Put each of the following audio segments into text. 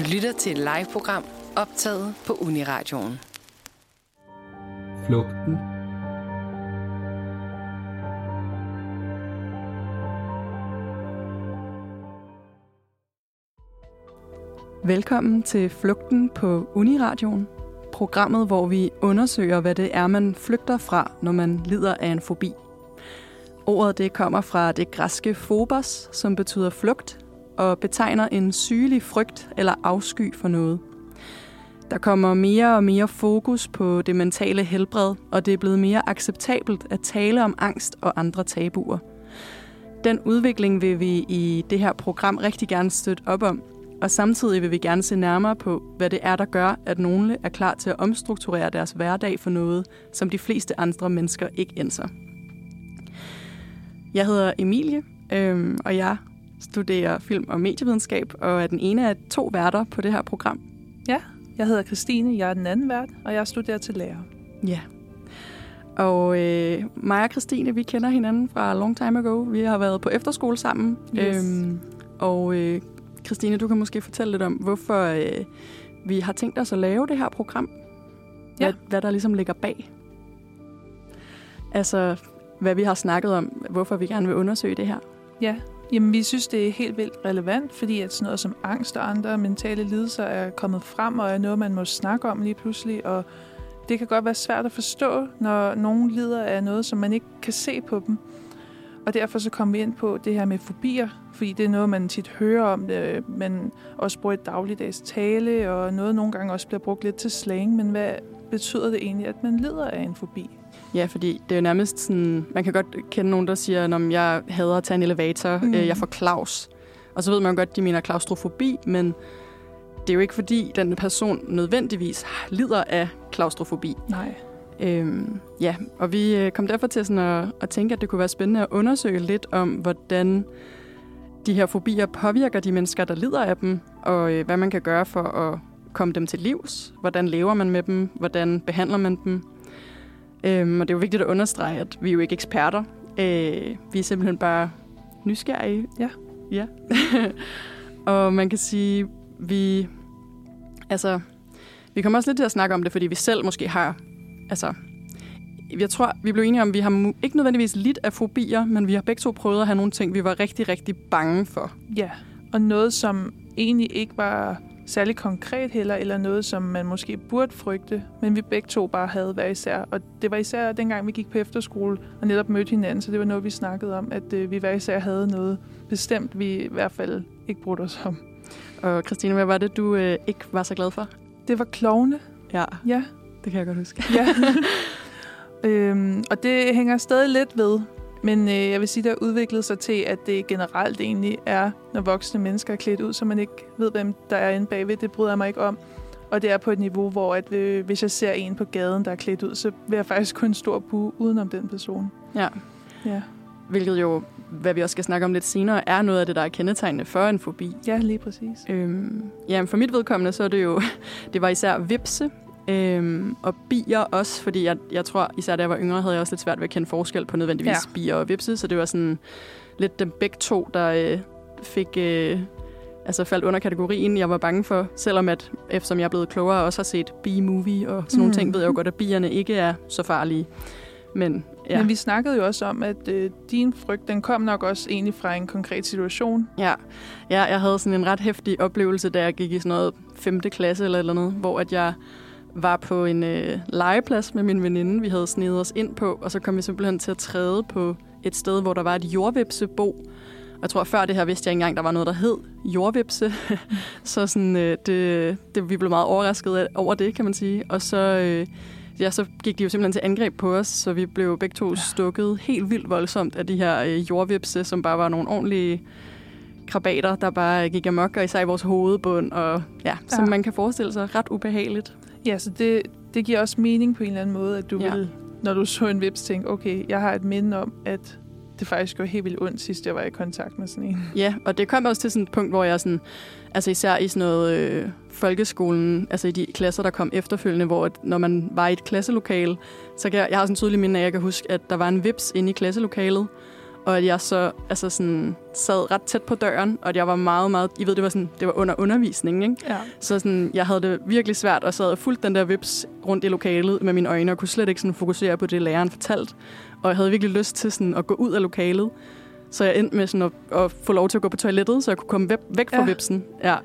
Du lytter til et live-program optaget på Uniradioen. Flugten Velkommen til Flugten på Uniradioen. Programmet, hvor vi undersøger, hvad det er, man flygter fra, når man lider af en fobi. Ordet det kommer fra det græske phobos, som betyder flugt, og betegner en sygelig frygt eller afsky for noget. Der kommer mere og mere fokus på det mentale helbred, og det er blevet mere acceptabelt at tale om angst og andre tabuer. Den udvikling vil vi i det her program rigtig gerne støtte op om, og samtidig vil vi gerne se nærmere på, hvad det er, der gør, at nogle er klar til at omstrukturere deres hverdag for noget, som de fleste andre mennesker ikke ændrer. Jeg hedder Emilie, øhm, og jeg studerer film- og medievidenskab, og er den ene af to værter på det her program. Ja, jeg hedder Christine, jeg er den anden vært, og jeg studerer til lærer. Ja. Og øh, mig og Christine, vi kender hinanden fra long time ago. Vi har været på efterskole sammen. Yes. Øhm, og øh, Christine, du kan måske fortælle lidt om, hvorfor øh, vi har tænkt os at lave det her program. Hvad, Ja. hvad der ligesom ligger bag. Altså, hvad vi har snakket om, hvorfor vi gerne vil undersøge det her. Ja, jamen vi synes, det er helt vildt relevant, fordi at sådan noget som angst og andre mentale lidelser er kommet frem, og er noget, man må snakke om lige pludselig, og det kan godt være svært at forstå, når nogen lider af noget, som man ikke kan se på dem. Og derfor så kom vi ind på det her med fobier, fordi det er noget, man tit hører om, det, man også bruger i dagligdags tale, og noget nogle gange også bliver brugt lidt til slang, men hvad betyder det egentlig, at man lider af en fobi? Ja, fordi det er jo nærmest sådan... Man kan godt kende nogen, der siger, at jeg hader at tage en elevator, Mm. mm. øh, jeg får klaus. Og så ved man godt, de mener klaustrofobi, men det er jo ikke fordi, den person nødvendigvis lider af klaustrofobi. Nej. Øhm, ja, og vi øh, kom derfor til sådan at, at tænke, at det kunne være spændende at undersøge lidt om, hvordan de her fobier påvirker de mennesker, der lider af dem, og øh, hvad man kan gøre for at komme dem til livs. Hvordan lever man med dem? Hvordan behandler man dem? Øhm, og det er jo vigtigt at understrege, at vi er jo ikke eksperter. Øh, vi er simpelthen bare nysgerrige. Ja. Ja. og man kan sige, vi... Altså, vi kommer også lidt til at snakke om det, fordi vi selv måske har... Altså, jeg tror, vi blev enige om, at vi har ikke nødvendigvis lidt af fobier, men vi har begge to prøvet at have nogle ting, vi var rigtig, rigtig bange for. Ja, og noget, som egentlig ikke var særlig konkret heller, eller noget, som man måske burde frygte, men vi begge to bare havde hver især. Og det var især dengang, vi gik på efterskole og netop mødte hinanden, så det var noget, vi snakkede om, at øh, vi hver især havde noget bestemt, vi i hvert fald ikke brugte os om. Og Christine, hvad var det, du øh, ikke var så glad for? Det var klovne, Ja, ja. det kan jeg godt huske. ja. øhm, og det hænger stadig lidt ved, men øh, jeg vil sige, det har udviklet sig til, at det generelt egentlig er, når voksne mennesker er klædt ud, så man ikke ved, hvem der er inde bagved. Det bryder jeg mig ikke om. Og det er på et niveau, hvor at, øh, hvis jeg ser en på gaden, der er klædt ud, så vil jeg faktisk kun stor bu udenom den person. Ja. Ja, Hvilket jo, hvad vi også skal snakke om lidt senere, er noget af det, der er kendetegnende for en fobi. ja lige præcis. Øhm, ja, for mit vedkommende, så er det jo, det var især vipse, øhm, og bier også, fordi jeg, jeg tror, især da jeg var yngre, havde jeg også lidt svært ved at kende forskel på nødvendigvis Ja. bier og vipse, så det var sådan lidt dem begge to, der øh, fik, øh, altså faldt under kategorien, jeg var bange for, selvom at, eftersom jeg er blevet klogere, også har set B-movie og sådan mm. nogle ting, ved jeg jo godt, at bierne ikke er så farlige. Men ja, Men vi snakkede jo også om, at øh, din frygt, den kom nok også egentlig fra en konkret situation. Ja. ja, jeg havde sådan en ret hæftig oplevelse, da jeg gik i sådan noget 5. klasse eller eller andet, hvor at jeg var på en øh, legeplads med min veninde, vi havde snedet os ind på, og så kom vi simpelthen til at træde på et sted, hvor der var et jordvipsebo. Og jeg tror, før det her vidste jeg ikke engang, der var noget, der hed jordvipse. så sådan, øh, det, det, vi blev meget overrasket over det, kan man sige. Og så, øh, ja, så gik de jo simpelthen til angreb på os, så vi blev begge to stukket helt vildt voldsomt af de her øh, jordvipse, som bare var nogle ordentlige krabater, der bare gik amok, og især i vores hovedbund, og ja, som Ja. man kan forestille sig, ret ubehageligt. Ja, så det, det giver også mening på en eller anden måde, at du Ja. vil, når du så en vips, tænke, okay, jeg har et minde om, at det faktisk gjorde helt vildt ondt, sidst jeg var i kontakt med sådan en. Ja, og det kom også til sådan et punkt, hvor jeg sådan, altså især i sådan noget øh, folkeskolen, altså i de klasser, der kom efterfølgende, hvor at når man var i et klasselokale, så kan jeg, jeg har sådan en tydelig minde af, at jeg kan huske, at der var en vips inde i klasselokalet, og at jeg så altså sådan, sad ret tæt på døren, og at jeg var meget, meget... I ved, det var, sådan, det var under undervisning, ikke? Ja. Så sådan, jeg havde det virkelig svært, og sad og fulgte den der vips rundt i lokalet med mine øjne, og kunne slet ikke sådan fokusere på det, læreren fortalte. Og jeg havde virkelig lyst til sådan, at gå ud af lokalet. Så jeg endte med sådan at, at få lov til at gå på toilettet, så jeg kunne komme væk, væk fra Ja. vipsen. Ja.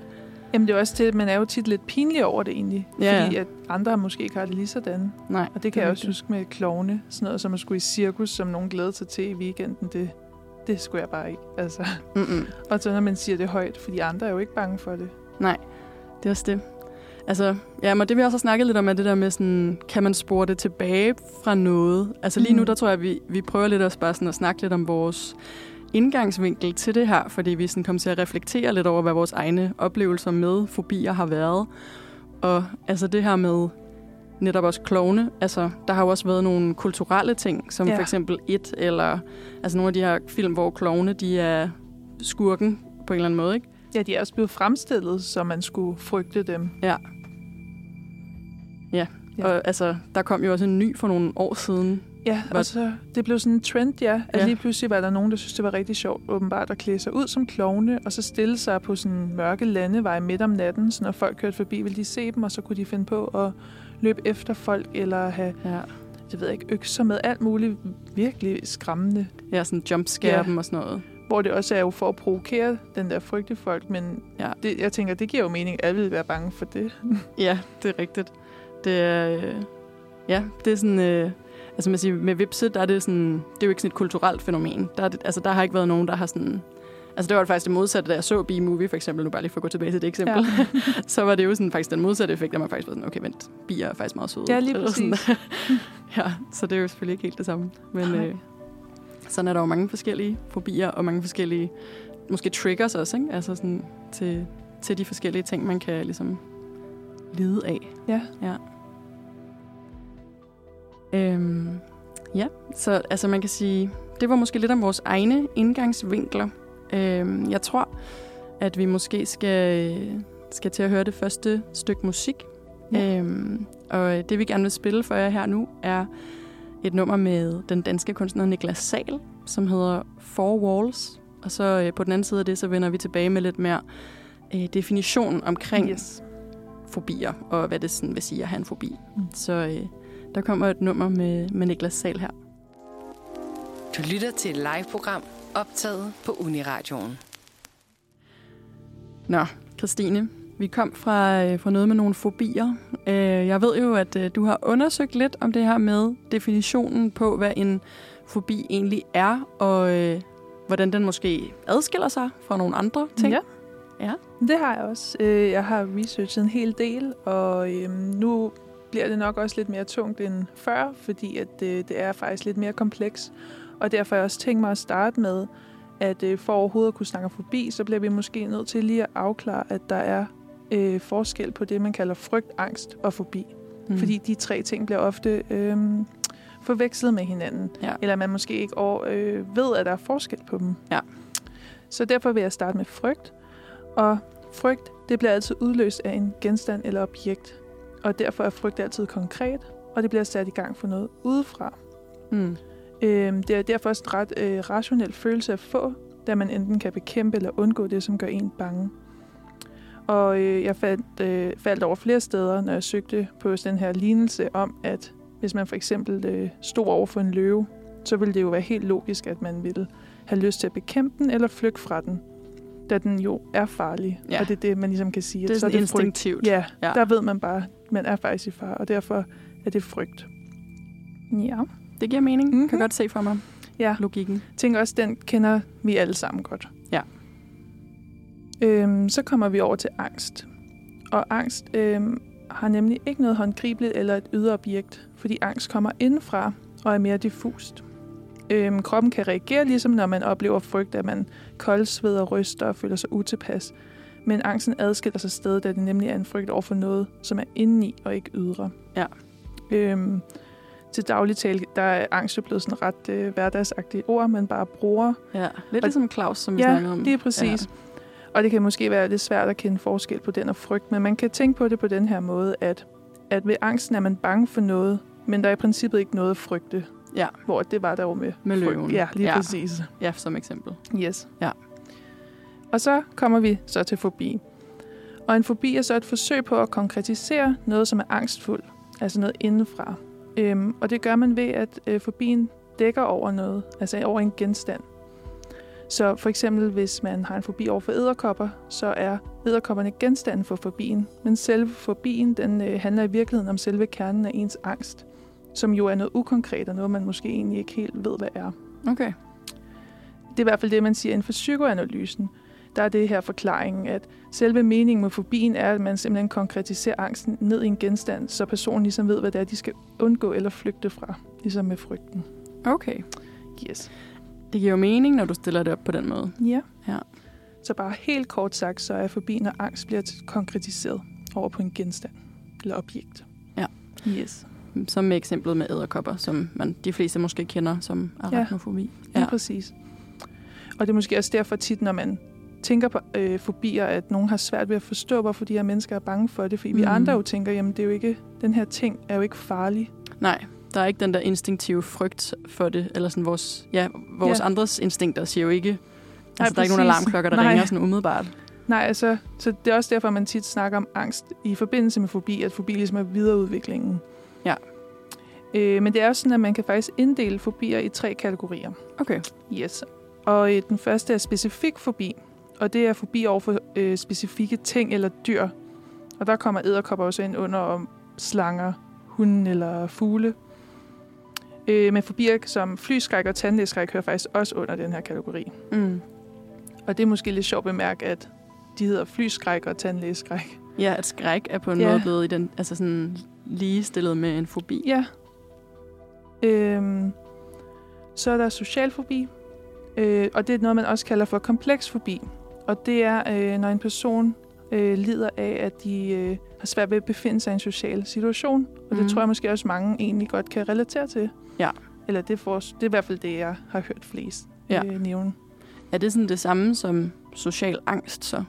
Jamen det er også det, man er jo tit lidt pinlig over det egentlig. Ja. Fordi at andre måske ikke har det lige sådan. Nej, Og det kan jeg er også huske med klovne. Sådan noget som at skulle i cirkus, som nogen glæder sig til i weekenden. Det, det skulle jeg bare ikke. Altså. Mm-mm. Og så når man siger det højt, fordi andre er jo ikke bange for det. Nej, det er også det. Altså, ja, men det vi også har snakket lidt om, er det der med sådan, kan man spore det tilbage fra noget? Altså lige nu, Mm. der tror jeg, at vi, vi prøver lidt også bare sådan at snakke lidt om vores indgangsvinkel til det her, fordi vi sådan kom til at reflektere lidt over, hvad vores egne oplevelser med fobier har været. Og altså det her med netop også klovne, altså der har jo også været nogle kulturelle ting, som Ja. for eksempel et, eller altså nogle af de her film, hvor klovne, de er skurken på en eller anden måde, ikke? Ja, de er også blevet fremstillet, så man skulle frygte dem. Ja. Ja, Ja. og altså, der kom jo også en ny for nogle år siden. Ja, Hvad- og så det blev sådan en trend, ja. At Ja. lige pludselig var der nogen, der synes det var rigtig sjovt, åbenbart, at klæde sig ud som klovne, og så stille sig på sådan en mørke landevej midt om natten, så når folk kørte forbi, ville de se dem, og så kunne de finde på at løbe efter folk, eller have, Ja. jeg ved ikke, økser med alt muligt virkelig skræmmende. Ja, sådan jumpscare Ja. dem og sådan noget. Hvor det også er jo for at provokere den der frygt i folk, men Ja. det, jeg tænker, det giver jo mening, at alle vil være bange for det. Ja, det er rigtigt. Det er, øh, ja, det er sådan, øh, altså man siger, med vipse, der er det sådan, det er jo ikke sådan et kulturelt fænomen. Der, er det, altså, der har ikke været nogen, der har sådan, altså det var faktisk det modsatte, da jeg så B-movie for eksempel, nu bare lige for at gå tilbage til det eksempel, ja. så var det jo sådan faktisk den modsatte effekt, at man faktisk var sådan, okay, vent, bier er faktisk meget søde. Ja, lige sådan. præcis. ja, så det er jo selvfølgelig ikke helt det samme. Men Nej. øh, sådan er der jo mange forskellige fobier, og mange forskellige, måske triggers også, ikke? Altså sådan til, til de forskellige ting, man kan ligesom lide af. Ja. Ja. Øhm, ja, så altså man kan sige, det var måske lidt om vores egne indgangsvinkler. Øhm, jeg tror, at vi måske skal, skal til at høre det første stykke musik. Ja. Øhm, og det vi gerne vil spille for jer her nu, er et nummer med den danske kunstner Niklas Sal, som hedder Four Walls. Og så øh, på den anden side af det, så vender vi tilbage med lidt mere øh, definition omkring Yes. fobier, og hvad det sådan vil sige at have en fobi. Mm. Så øh, der kommer et nummer med, med Niklas Sal her. Du lytter til et live-program optaget på Uniradioen. Nå, Christine, vi kom fra, øh, fra noget med nogle fobier. Øh, jeg ved jo, at øh, du har undersøgt lidt om det her med definitionen på, hvad en fobi egentlig er, og øh, hvordan den måske adskiller sig fra nogle andre ting. Ja. Ja. Det har jeg også. Jeg har researchet en hel del, og øhm, nu bliver det nok også lidt mere tungt end før, fordi at det, det er faktisk lidt mere kompleks. Og derfor har jeg også tænkt mig at starte med, at øh, for overhovedet at kunne snakke forbi, så bliver vi måske nødt til lige at afklare, at der er øh, forskel på det, man kalder frygt, angst og fobi. Mm. Mm. Fordi de tre ting bliver ofte øh, forvekslet med hinanden. Ja. Eller man måske ikke over, øh, ved, at der er forskel på dem. Ja. Så derfor vil jeg starte med frygt. Og frygt, det bliver altid udløst af en genstand eller objekt. Og derfor er frygt altid konkret, og det bliver sat i gang for noget udefra. Mm. Øhm, det er derfor også en ret øh, rationel følelse at få, da man enten kan bekæmpe eller undgå det, som gør en bange. Og øh, jeg faldt, øh, faldt over flere steder, når jeg søgte på den her lignelse om, at hvis man for eksempel øh, stod over for en løve, så ville det jo være helt logisk, at man ville have lyst til at bekæmpe den eller flygte fra den, da den jo er farlig. Ja. Og det er det, man ligesom kan sige. Det er så sådan frygt. instinktivt. Ja, Ja. ja, der ved man bare, man er faktisk i fare, og derfor er det frygt. Ja. Det giver mening. Mm-hmm. Mhm. Kan godt se for mig Ja, logikken. tænker også, den kender vi alle sammen godt. Ja. Øhm, så kommer vi over til angst. Og angst øhm, har nemlig ikke noget håndgribeligt eller et ydre objekt, fordi angst kommer indenfra og er mere diffust. Øhm, kroppen kan reagere ligesom når man oplever frygt, at man koldsveder, ryster og føler sig utilpas. Men angsten adskiller sig sted, da det nemlig er en frygt over for noget, som er indeni og ikke ydre. Ja. Øhm, til daglig tale, der er angst jo blevet sådan ret øh, hverdagsagtige ord, man bare bruger. Ja, lidt Og- ligesom Claus, som vi ja, snakkede om. lige præcis. Ja. Og det kan måske være lidt svært at kende forskel på den og frygt, men man kan tænke på det på den her måde, at, at ved angsten er man bange for noget, men der er i princippet ikke noget at frygte. Ja. Hvor det var der jo med, Med løven. Ja, lige Ja. ja. præcis. Ja, som eksempel. Yes. Ja. Og så kommer vi så til fobi. Og en fobi er så et forsøg på at konkretisere noget, som er angstfuld. Altså noget indenfra. Øhm, og det gør man ved, at øh, fobien dækker over noget. Altså over en genstand. Så for eksempel, hvis man har en fobi over for æderkopper, så er æderkopperne genstanden for fobien. Men selve fobien, den øh, handler i virkeligheden om selve kernen af ens angst. Som jo er noget ukonkret og noget, man måske egentlig ikke helt ved, hvad er. Okay. Det er i hvert fald det, man siger inden for psykoanalysen. Der er det her forklaringen, at selve meningen med fobien er, at man simpelthen konkretiserer angsten ned i en genstand, så personen ligesom ved, hvad det er, de skal undgå eller flygte fra, ligesom med frygten. Okay. Yes. Det giver jo mening, når du stiller det op på den måde. Ja. Ja. Så bare helt kort sagt, så er fobi, når angst bliver konkretiseret over på en genstand eller objekt. Ja. Yes. Som med eksemplet med æderkopper, som man, de fleste måske kender som arachnofobi. Ja, ja. præcis. Og det er måske også derfor tit, når man tænker på øh, fobier, at nogen har svært ved at forstå, hvorfor de her mennesker er bange for det. Fordi mm. vi Mhm. andre jo tænker, jamen det er jo ikke, den her ting er jo ikke farlig. Nej, der er ikke den der instinktive frygt for det, eller sådan vores, ja, vores Ja. andres instinkter siger jo ikke, altså Nej, der er ikke nogen alarmklokker, der Nej. ringer sådan umiddelbart. Nej, altså, så det er også derfor, man tit snakker om angst i forbindelse med fobi, at fobi ligesom er videreudviklingen. Ja. Øh, men det er også sådan, at man kan faktisk inddele fobier i tre kategorier. Okay. Yes. Og øh, den første er specifik fobi, og det er fobi over for øh, specifikke ting eller dyr. Og der kommer æderkopper også ind under om slanger, hunden eller fugle. Øh, men fobier som flyskræk og tandlægeskræk hører faktisk også under den her kategori. Mm. Og det er måske lidt sjovt at bemærke, at de hedder flyskræk og tandlægeskræk. Ja, at skræk er på en Ja. måde blevet i den, altså sådan ligestillet med en fobi. Ja. Øhm, så er der social fobi, øh, og det er noget, man også kalder for kompleks fobi. Og det er, øh, når en person øh, lider af, at de øh, har svært ved at befinde sig i en social situation. Og det Mhm. tror jeg måske også mange egentlig godt kan relatere til. Ja. Eller det, for, det er i hvert fald det, jeg har hørt flest Ja. øh, nævne. Er det sådan det samme som social angst så?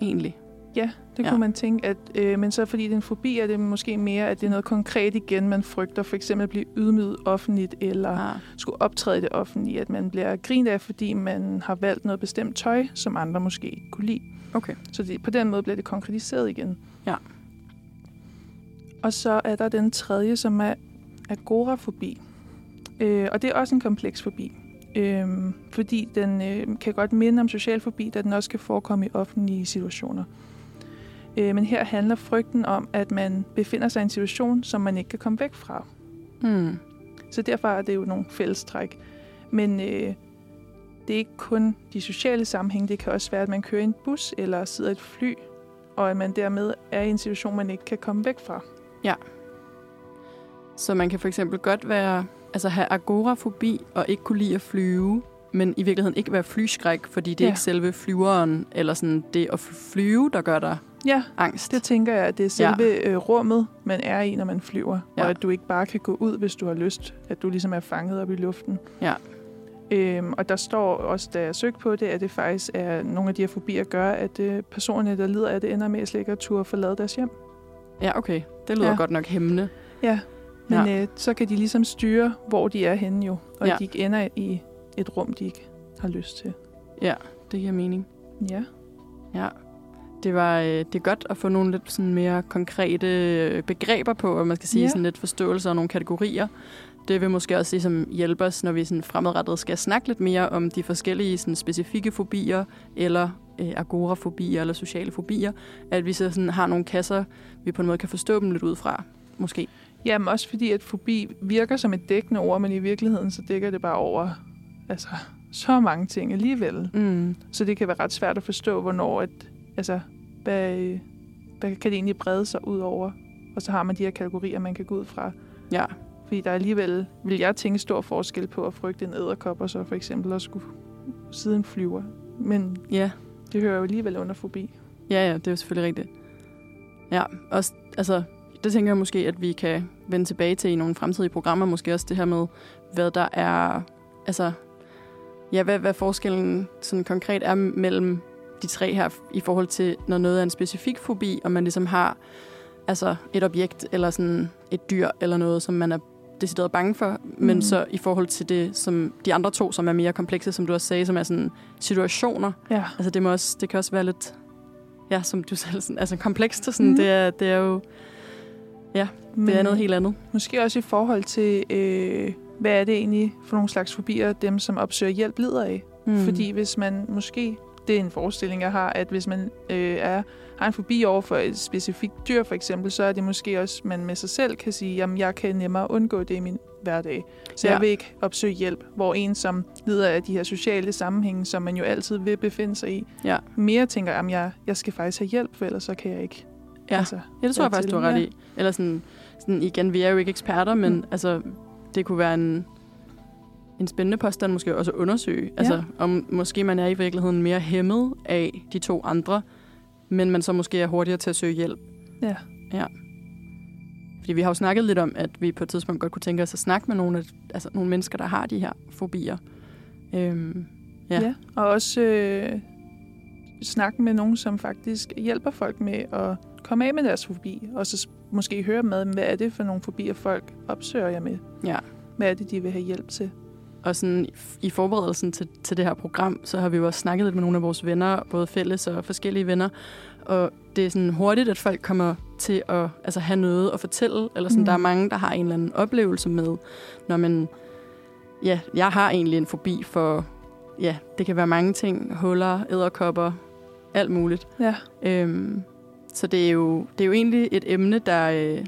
Egentlig. Ja, det Ja. kunne man tænke. At, øh, men så fordi det er en fobi, er det måske mere, at det er noget konkret igen, man frygter. For eksempel at blive ydmyget offentligt, eller Ah. skulle optræde i det offentlige, at man bliver grint af, fordi man har valgt noget bestemt tøj, som andre måske ikke kunne lide. Okay. Så det, på den måde bliver det konkretiseret igen. Ja. Og så er der den tredje, som er agorafobi. Øh, og det er også en kompleks fobi. Øh, fordi den øh, kan godt minde om social fobi, da den også kan forekomme i offentlige situationer. Øh, men her handler frygten om, at man befinder sig i en situation, som man ikke kan komme væk fra. Mm. Så derfor er det jo nogle fællestræk. Men øh, det er ikke kun de sociale sammenhæng. Det kan også være, at man kører i en bus eller sidder i et fly, og at man dermed er i en situation, man ikke kan komme væk fra. Så man kan for eksempel godt være, altså have agorafobi og ikke kunne lide at flyve, men i virkeligheden ikke være flyskræk, fordi det er Ja. ikke selve flyveren, eller sådan det at flyve, der gør dig Ja, angst. det tænker jeg, at det er selve ja. øh, rummet, man er i, når man flyver. Ja. Og at du ikke bare kan gå ud, hvis du har lyst. At du ligesom er fanget op i luften. Ja. Øhm, og der står også, da jeg søgte på det, at det faktisk er nogle af de her fobier gør, at øh, personerne, der lider af det, ender med at slet ikke at turde forlade deres hjem. Ja, okay. Det lyder Ja. godt nok hæmmende. Ja, men Ja. Øh, så kan de ligesom styre, hvor de er henne jo, og ja. De ikke ender i et rum, de ikke har lyst til. Ja, det giver mening. Ja, Ja. Det var øh, det er godt at få nogle lidt sådan mere konkrete øh, begreber på, og man skal sige Ja. sådan lidt forståelse og nogle kategorier. Det vil måske også ligesom hjælpe os, når vi sådan fremadrettet skal snakke lidt mere om de forskellige sådan specifikke fobier, eller øh, agorafobier, eller sociale fobier, at vi så sådan har nogle kasser, vi på en måde kan forstå dem lidt ud fra, måske. ja men også fordi, at fobi virker som et dækkende ord, men i virkeligheden så dækker det bare over altså, så mange ting alligevel. Mm. Så det kan være ret svært at forstå, hvornår, at, altså, hvad, hvad kan det egentlig brede sig ud over? Og så har man de her kategorier, man kan gå ud fra. Ja, Fordi der er alligevel, vil jeg tænke, stor forskel på at frygte en æderkop, og så for eksempel at skulle sidde en flyver. Men ja. det hører jo alligevel under forbi. Ja, ja, det er jo selvfølgelig rigtigt. Ja, også, altså, det tænker jeg måske, at vi kan vende tilbage til i nogle fremtidige programmer. Måske også det her med, hvad der er, altså, ja, hvad, hvad forskellen sådan konkret er mellem de tre her, i forhold til, når noget er en specifik fobi, og man ligesom har altså et objekt, eller sådan et dyr, eller noget, som man er decideret bange for, men Mm. så i forhold til det, som de andre to, som er mere komplekse, som du også sagde, som er sådan situationer. Ja. Altså det, må også, det kan også være lidt, ja, som du selv sådan, altså komplekst. Sådan, Mhm. det, er, det er jo, det er noget helt andet. Måske også i forhold til, øh, hvad er det egentlig for nogle slags fobier, dem som opsøger hjælp lider af. Mm. Fordi hvis man måske, det er en forestilling, jeg har, at hvis man øh, er, har en fobi over for et specifikt dyr for eksempel, så er det måske også, man med sig selv kan sige, jamen jeg kan nemmere undgå det i min hverdag. Så Ja. jeg vil ikke opsøge hjælp, hvor en, som lider af de her sociale sammenhænge, som man jo altid vil befinde sig i, Ja. mere tænker, at jeg, jeg skal faktisk have hjælp, for ellers så kan jeg ikke. Ja. Altså, Ja, det tror jeg faktisk, du har ret i. Eller sådan, sådan, igen, vi er jo ikke eksperter, men Mm. altså, det kunne være en, en spændende påstand måske også at undersøge. Altså, om måske man er i virkeligheden mere hæmmet af de to andre, men man så måske er hurtigere til at søge hjælp. Ja. Fordi vi har jo snakket lidt om, at vi på et tidspunkt godt kunne tænke os at snakke med nogle, af, altså nogle mennesker, der har de her fobier. Øhm, Ja. Ja. ja. Og også øh, snakke med nogen, som faktisk hjælper folk med at komme af med deres fobi. Og så måske høre med, hvad er det for nogle fobier, folk opsøger jer med? ja. Hvad er det, de vil have hjælp til? Og sådan i- i forberedelsen til, til det her program, så har vi jo også snakket lidt med nogle af vores venner, både fælles og forskellige venner. Og det er sådan hurtigt, at folk kommer til at altså, have noget at fortælle. Eller sådan, Mm. der er mange, der har en eller anden oplevelse med, når man... Ja, jeg har egentlig en fobi for... Ja, det kan være mange ting. Huller, æderkopper, alt muligt. Ja, Øhm, så det er, jo, det er jo egentlig et emne, der, øh,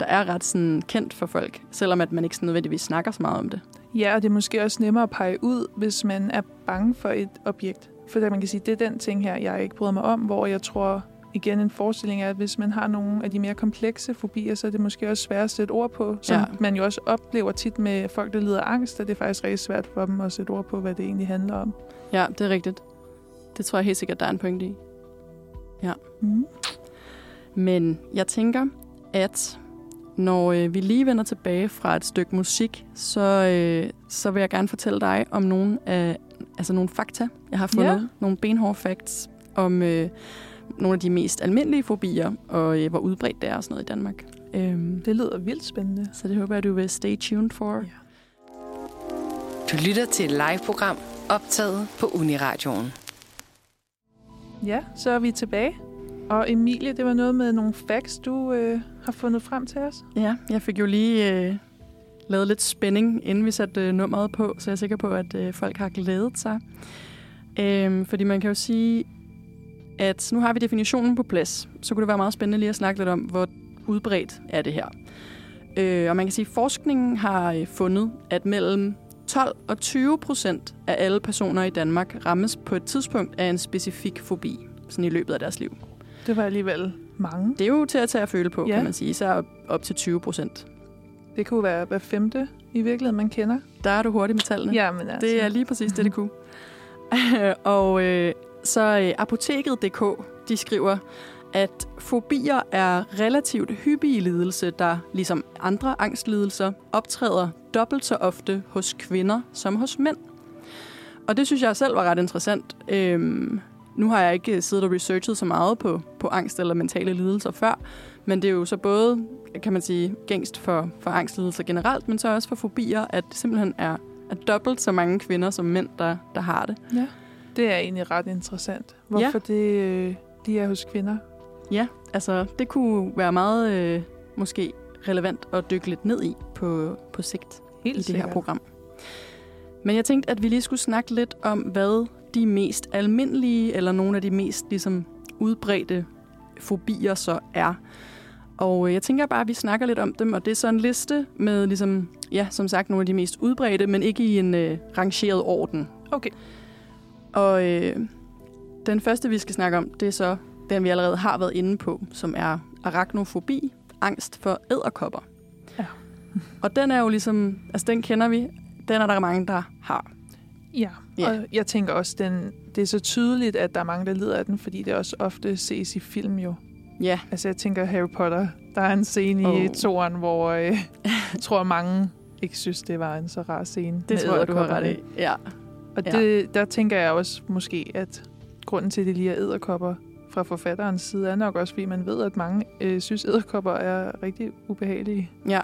der er ret sådan kendt for folk, selvom at man ikke sådan nødvendigvis snakker så meget om det. ja og det er måske også nemmere at pege ud, hvis man er bange for et objekt. For man kan sige, det er den ting her, jeg ikke bryder mig om, hvor jeg tror, igen en forestilling er, at hvis man har nogle af de mere komplekse fobier, så er det måske også svært at sætte ord på, som Ja. ja. man jo også oplever tit med folk, der lider af angst, at det er faktisk rigtig svært for dem at sætte ord på, hvad det egentlig handler om. Ja, det er rigtigt. Det tror jeg helt sikkert, der er en pointe i. Mm. Men jeg tænker, at når øh, vi lige vender tilbage fra et stykke musik, så, øh, så vil jeg gerne fortælle dig om nogle, af, altså nogle fakta, jeg har fundet. Ja. Nogle benhårde facts om øh, nogle af de mest almindelige fobier, og øh, hvor udbredt det er og sådan noget i Danmark. Øhm, Det lyder vildt spændende. så det håber jeg, du vil stay tuned for. Ja. Du lytter til et live-program optaget på Uniradioen. Ja, så er vi tilbage. Og Emilie, det var noget med nogle facts, du øh, har fundet frem til os. Ja, jeg fik jo lige øh, lavet lidt spænding, inden vi satte øh, nummeret på, så jeg er sikker på, at øh, folk har glædet sig. Øh, fordi man kan jo sige, at nu har vi definitionen på plads, så kunne det være meget spændende lige at snakke lidt om, hvor udbredt er det her. Øh, og man kan sige, at forskningen har øh, fundet, at mellem 12 og 20 procent af alle personer i Danmark rammes på et tidspunkt af en specifik fobi, sådan i løbet af deres liv. Det var alligevel mange. Det er jo til at tage at føle på, Ja. kan man sige, så op, op til 20 procent. Det kunne være hver femte i virkeligheden, man kender. Der er du hurtig med tallene. Ja, men altså. Det er lige præcis det, det kunne. og øh, så øh, apoteket.dk, de skriver, at fobier er relativt hyppige lidelse, der ligesom andre angstlidelser optræder dobbelt så ofte hos kvinder som hos mænd. Og det synes jeg selv var ret interessant. Øhm, nu har jeg ikke siddet og researchet så meget på, på angst eller mentale lidelser før, men det er jo så både, kan man sige, gængst for, for angstlidelser generelt, men så også for fobier, at det simpelthen er, er dobbelt så mange kvinder som mænd, der, der har det. Ja. Det er egentlig ret interessant. Hvorfor det øh, lige er hos kvinder. Ja, altså det kunne være meget øh, måske relevant at dykke lidt ned i på, på sigt Helt i det sikkert. her program. Men jeg tænkte, at vi lige skulle snakke lidt om, hvad de mest almindelige, eller nogle af de mest ligesom, udbredte fobier så er. Og øh, jeg tænker bare, at vi snakker lidt om dem, og det er så en liste med, ligesom, ja, som sagt, nogle af de mest udbredte, men ikke i en øh, rangeret orden. Okay. Og øh, den første, vi skal snakke om, det er så den, vi allerede har været inde på, som er arachnofobi, angst for æderkopper. Ja. og den er jo ligesom, altså den kender vi, den er der mange, der har. Ja, Ja. og jeg tænker også, den, det er så tydeligt, at der er mange, der lider af den, fordi det også ofte ses i film jo. Ja, Altså jeg tænker Harry Potter, der er en scene i Oh. toren, hvor øh, jeg tror mange ikke synes, det var en så rar scene. det tror jeg, du har ret i. Ja. Og Ja. det, der tænker jeg også måske, at grunden til, at det lige er æderkopper fra forfatterens side, er nok også, fordi man ved, at mange øh, synes, æderkopper er rigtig ubehagelige. ja.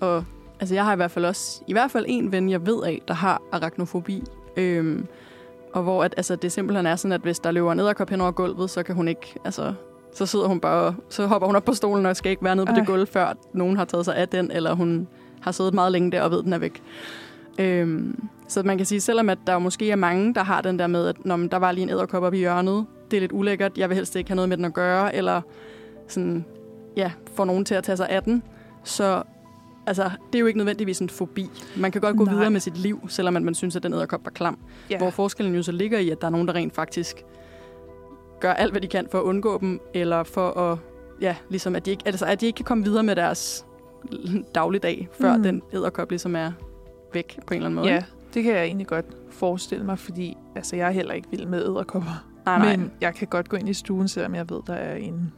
Og Altså, jeg har i hvert fald også, i hvert fald en ven, jeg ved af, der har arachnofobi. Øhm, og hvor at, altså, det simpelthen er sådan, at hvis der løber en edderkop hen over gulvet, så kan hun ikke, altså, så sidder hun bare, så hopper hun op på stolen og skal ikke være nede på Ej. det gulv, før nogen har taget sig af den, eller hun har siddet meget længe der og ved, at den er væk. Øhm, så man kan sige, selvom at der måske er mange, der har den der med, at når der var lige en æderkop op i hjørnet, det er lidt ulækkert, jeg vil helst ikke have noget med den at gøre, eller sådan, ja, få nogen til at tage sig af den, så altså, det er jo ikke nødvendigvis en fobi. Man kan godt gå Nej. videre med sit liv, selvom at man synes, at den æderkop var klam. Ja. Hvor forskellen jo så ligger i, at der er nogen, der rent faktisk gør alt, hvad de kan for at undgå dem, eller for at, ja, ligesom at de ikke, altså, at de ikke kan komme videre med deres dagligdag, før Mm. den æderkop ligesom er væk på en eller anden måde. Ja, det kan jeg egentlig godt forestille mig, fordi altså, jeg er heller ikke vild med æderkopper. Nej, nej. Men jeg kan godt gå ind i stuen, selvom jeg ved, der er en.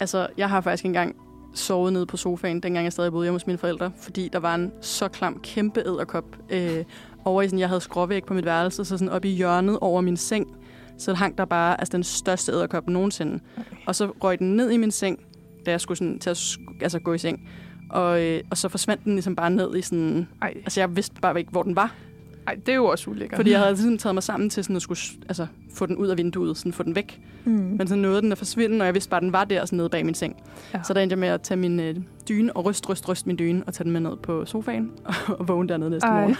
Altså, jeg har faktisk engang sovet nede på sofaen, dengang jeg stadig boede hjemme hos mine forældre, fordi der var en så klam kæmpe æderkop øh, over i sådan, jeg havde skråvæg på mit værelse, så sådan op i hjørnet over min seng, så hang der bare altså, den største æderkop nogensinde. Og så røg den ned i min seng, da jeg skulle sådan, til at altså, gå i seng. Og, øh, og så forsvandt den ligesom bare ned i sådan... Ej, Altså, jeg vidste bare ikke, hvor den var. Ej, det er jo også ulækkert. Fordi jeg havde ligesom taget mig sammen til sådan at skulle altså, få den ud af vinduet, sådan få den væk. Mm. Men så nåede den at forsvinde, og jeg vidste bare, at den var der sådan nede bag min seng. Ja. Så der endte jeg med at tage min øh, dyne og ryst, ryst, ryst min dyne og tage den med ned på sofaen og vågne dernede næste Ej. morgen.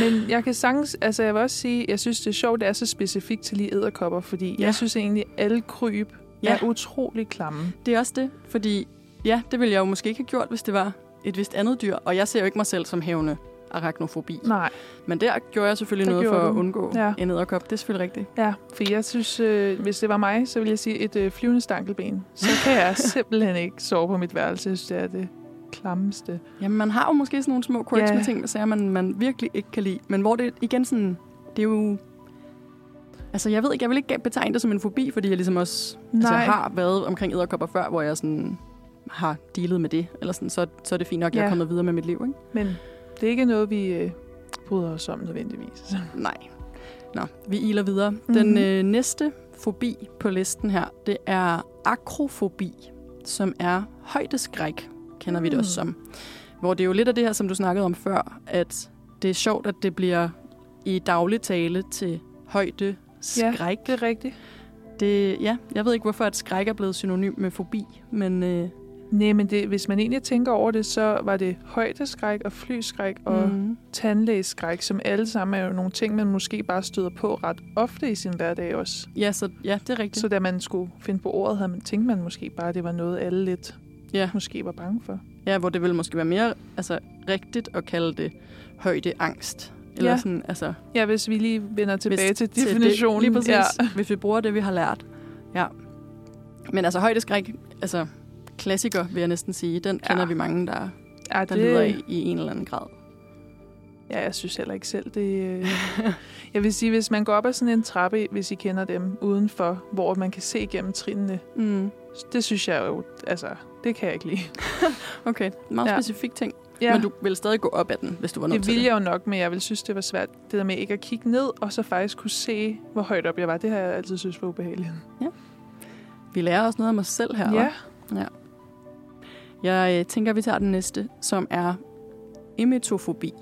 Men jeg kan sagtens, altså jeg vil også sige, jeg synes det er sjovt, det er så specifikt til lige æderkopper, fordi ja. Jeg synes egentlig, alle kryb ja. Ja. er utrolig klamme. Det er også det, fordi ja, det ville jeg jo måske ikke have gjort, hvis det var et vist andet dyr. Og jeg ser jo ikke mig selv som hævende arachnofobi. Nej, Men der gjorde jeg selvfølgelig Der noget for gjorde at du. undgå Ja. en æderkop. Det er selvfølgelig rigtigt. ja, for jeg synes, øh, hvis det var mig, så ville jeg sige et øh, flyvende stankelben. Så kan jeg simpelthen ikke sove på mit værelse, jeg synes, det er det klammeste. Jamen, man har jo måske sådan nogle små quirks Ja. med ting, der sager, man, man virkelig ikke kan lide. Men hvor det igen sådan, det er jo... Altså, jeg ved ikke, jeg vil ikke betegne det som en fobi, fordi jeg ligesom også altså, Nej. jeg har været omkring æderkopper før, hvor jeg sådan har dealet med det. Eller sådan, så, så er det fint nok, at jeg Ja. er kommet videre med mit liv, ikke? Men det er ikke noget, vi øh, bryder os om nødvendigvis. Nej. Nå, vi iler videre. Mhm. Mm-hmm. Den øh, næste fobi på listen her, det er akrofobi, som er højdeskræk, kender vi det Mm. også som. Hvor det er jo lidt af det her, som du snakkede om før, at det er sjovt, at det bliver i daglig tale til højde skræk. Det er rigtigt. Det, ja, jeg ved ikke, hvorfor at skræk er blevet synonym med fobi, men øh, Nej, men det, hvis man egentlig tænker over det, så var det højdeskræk og flyskræk og mm. tandlægeskræk, som alle sammen er jo nogle ting, man måske bare støder på ret ofte i sin hverdag også. ja, så, ja, det er rigtigt. Så da man skulle finde på ordet, havde man, tænkte man måske bare, at det var noget, alle lidt Ja. måske var bange for. Ja, hvor det vil måske være mere altså, rigtigt at kalde det højdeangst. Eller Ja. sådan, altså, Ja, hvis vi lige vender tilbage Hvis- til til det- definitionen. lige præcis. Ja. Hvis vi bruger det, vi har lært. Ja. Men altså højdeskræk, altså klassiker, vil jeg næsten sige, den Ja. kender vi mange, der, Ja, der det... lider af i en eller anden grad. Ja, jeg synes heller ikke selv, det... øh, jeg vil sige, hvis man går op ad sådan en trappe, hvis I kender dem, udenfor, hvor man kan se igennem trinene, Mm. det synes jeg jo, altså, det kan jeg ikke lide. Okay, meget Ja. ja. specifik ting. Ja, Ja. Men du vil stadig gå op ad den, hvis du var nødt det til ville jeg jo nok, men jeg ville synes, det var svært. Det der med ikke at kigge ned, og så faktisk kunne se, hvor højt op jeg var, det har jeg altid synes var ubehageligt. Vi lærer også noget om os selv her. Ja, hva'? Jeg øh, tænker, vi tager den næste, som er emetofobi.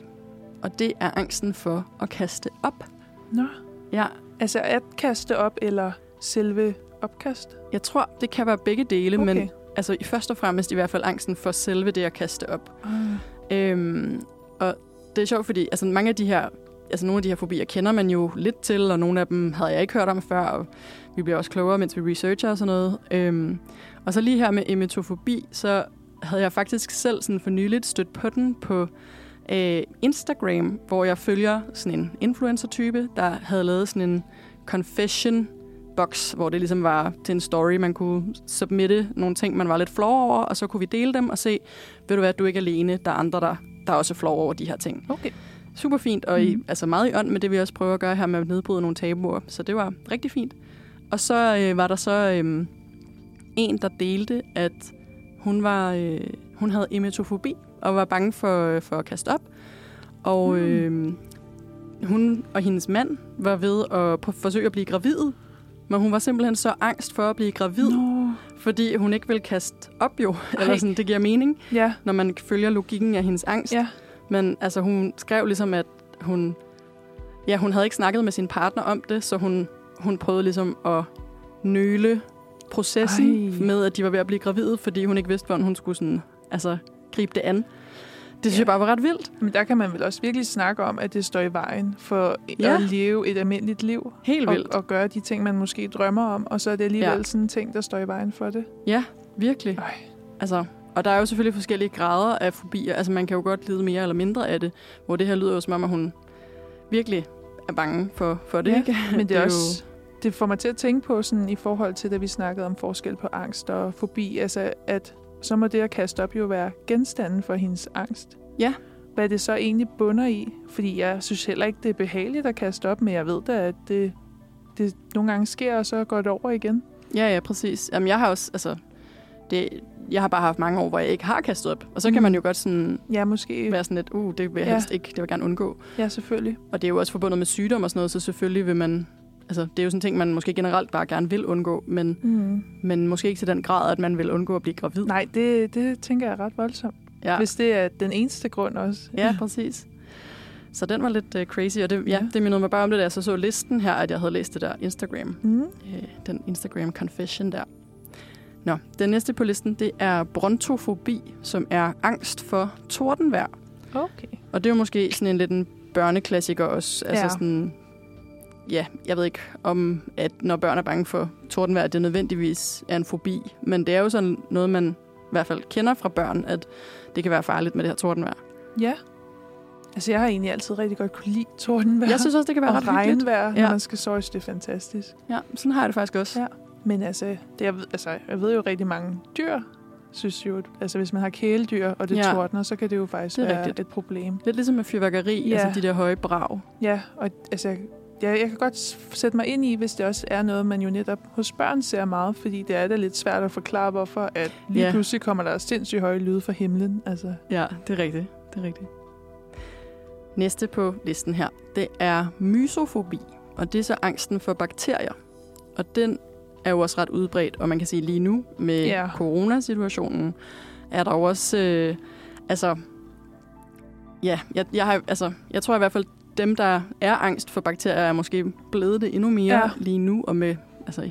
Og det er angsten for at kaste op. nå. Ja, Altså at kaste op, eller selve opkast? jeg tror, det kan være begge dele, Okay. men altså i først og fremmest i hvert fald angsten for selve det at kaste op. Ah. Øhm, og det er sjovt, fordi altså, mange af de her, altså nogle af de her fobier kender man jo lidt til, og nogle af dem havde jeg ikke hørt om før, og vi bliver også klogere, mens vi researcher og sådan noget. Øhm, og så lige her med emetofobi, så havde jeg faktisk selv sådan for nyligt stødt på den på øh, Instagram, hvor jeg følger sådan en influencer-type, der havde lavet sådan en confession box, hvor det ligesom var til en story, man kunne submitte nogle ting, man var lidt flov over, og så kunne vi dele dem og se, ved du hvad, du er ikke alene, der er andre, der, der er også flov over de her ting. Okay. Super fint, og i, Mhm. altså meget i ånd med det, vi også prøver at gøre her med at nedbryde nogle tabuer, så det var rigtig fint. Og så øh, var der så øh, en, der delte, at hun var øh, hun havde emetofobi og var bange for, øh, for at kaste op. Og Mm. øh, hun og hendes mand var ved at på, forsøge at blive gravid, men hun var simpelthen så angst for at blive gravid, Nå, fordi hun ikke vil kaste op jo. Eller sådan, det giver mening, Ja, når man følger logikken af hendes angst. ja, Men altså, hun skrev ligesom, at hun... Ja, hun havde ikke snakket med sin partner om det, så hun, hun prøvede ligesom at nøle processen Ej. Med, at de var ved at blive gravide, fordi hun ikke vidste, hvordan hun skulle sådan, altså, gribe det an. Det synes Ja. jeg bare var ret vildt. men der kan man vel også virkelig snakke om, at det står i vejen for Ja. at leve et almindeligt liv. Helt Og, vildt. og gøre de ting, man måske drømmer om, og så er det alligevel Ja. sådan en ting, der står i vejen for det. Ja, virkelig. Ej. Altså, og der er jo selvfølgelig forskellige grader af fobier. Altså, man kan jo godt lide mere eller mindre af det, hvor det her lyder jo som om, at hun virkelig er bange for, for det, Ja, ikke? Men det, Det er også, det får mig til at tænke på sådan i forhold til, da vi snakkede om forskel på angst og fobi, altså at så må det at kaste op jo være genstanden for hendes angst. Ja. Hvad det så egentlig bunder i, fordi jeg synes heller ikke, det er behageligt at kaste op, men jeg ved da, at det, det nogle gange sker, og så går det over igen. Ja, ja, præcis. Jamen, jeg har også, altså, det, jeg har bare haft mange år, hvor jeg ikke har kastet op. Og så kan Mm. man jo godt sådan Ja, måske. være sådan lidt, uh, det vil jeg Ja. helst ikke, det vil jeg gerne undgå. Ja, selvfølgelig. Og det er jo også forbundet med sygdom og sådan noget, så selvfølgelig vil man, altså, det er jo sådan en ting, man måske generelt bare gerne vil undgå, men, Mm. men måske ikke til den grad, at man vil undgå at blive gravid. Nej, det, det tænker jeg er ret voldsomt. Ja, Hvis det er den eneste grund også. ja præcis. Så den var lidt uh, crazy, og det, ja, Ja. det mindede mig bare om det, da jeg så så listen her, at jeg havde læst det der Instagram. Mm. øh, den Instagram confession der. Nå, den næste på listen, det er brontofobi, som er angst for tordenvejr. Okay. Og det er jo måske sådan en lidt en børneklassiker også. Altså Ja. sådan, ja, jeg ved ikke om, at når børn er bange for tordenvejr, at det nødvendigvis er en fobi. Men det er jo sådan noget, man i hvert fald kender fra børn, at det kan være farligt med det her tordenvejr. Ja. Altså, jeg har egentlig altid rigtig godt kunne lide tordenvejr. Jeg synes også, det kan være og ret regnvejr, når Ja. man skal sove, det er fantastisk. Ja, sådan har jeg det faktisk også. Ja. Men altså, det, jeg, ved, altså, jeg ved jo rigtig mange dyr, synes jo, altså hvis man har kæledyr, og det Ja. tordner, så kan det jo faktisk Det være rigtigt. et problem. Lidt ligesom med fyrværkeri, Ja. altså de der høje brag. Ja, og altså, jeg, jeg kan godt sætte mig ind i, hvis det også er noget, man jo netop hos børn ser meget, fordi det er da lidt svært at forklare, hvorfor at lige Ja. pludselig kommer der sindssygt høje lyde fra himlen. Altså, Ja, det er rigtigt. Det er rigtigt. Næste på listen her, det er mysofobi, og det er så angsten for bakterier. Og den er jo også ret udbredt, og man kan sige lige nu med Ja. coronasituationen, er der jo også, øh, altså, ja, jeg, jeg, har, altså, jeg tror i hvert fald, dem, der er angst for bakterier, er måske blevet det endnu mere Ja. lige nu, og med, altså, kan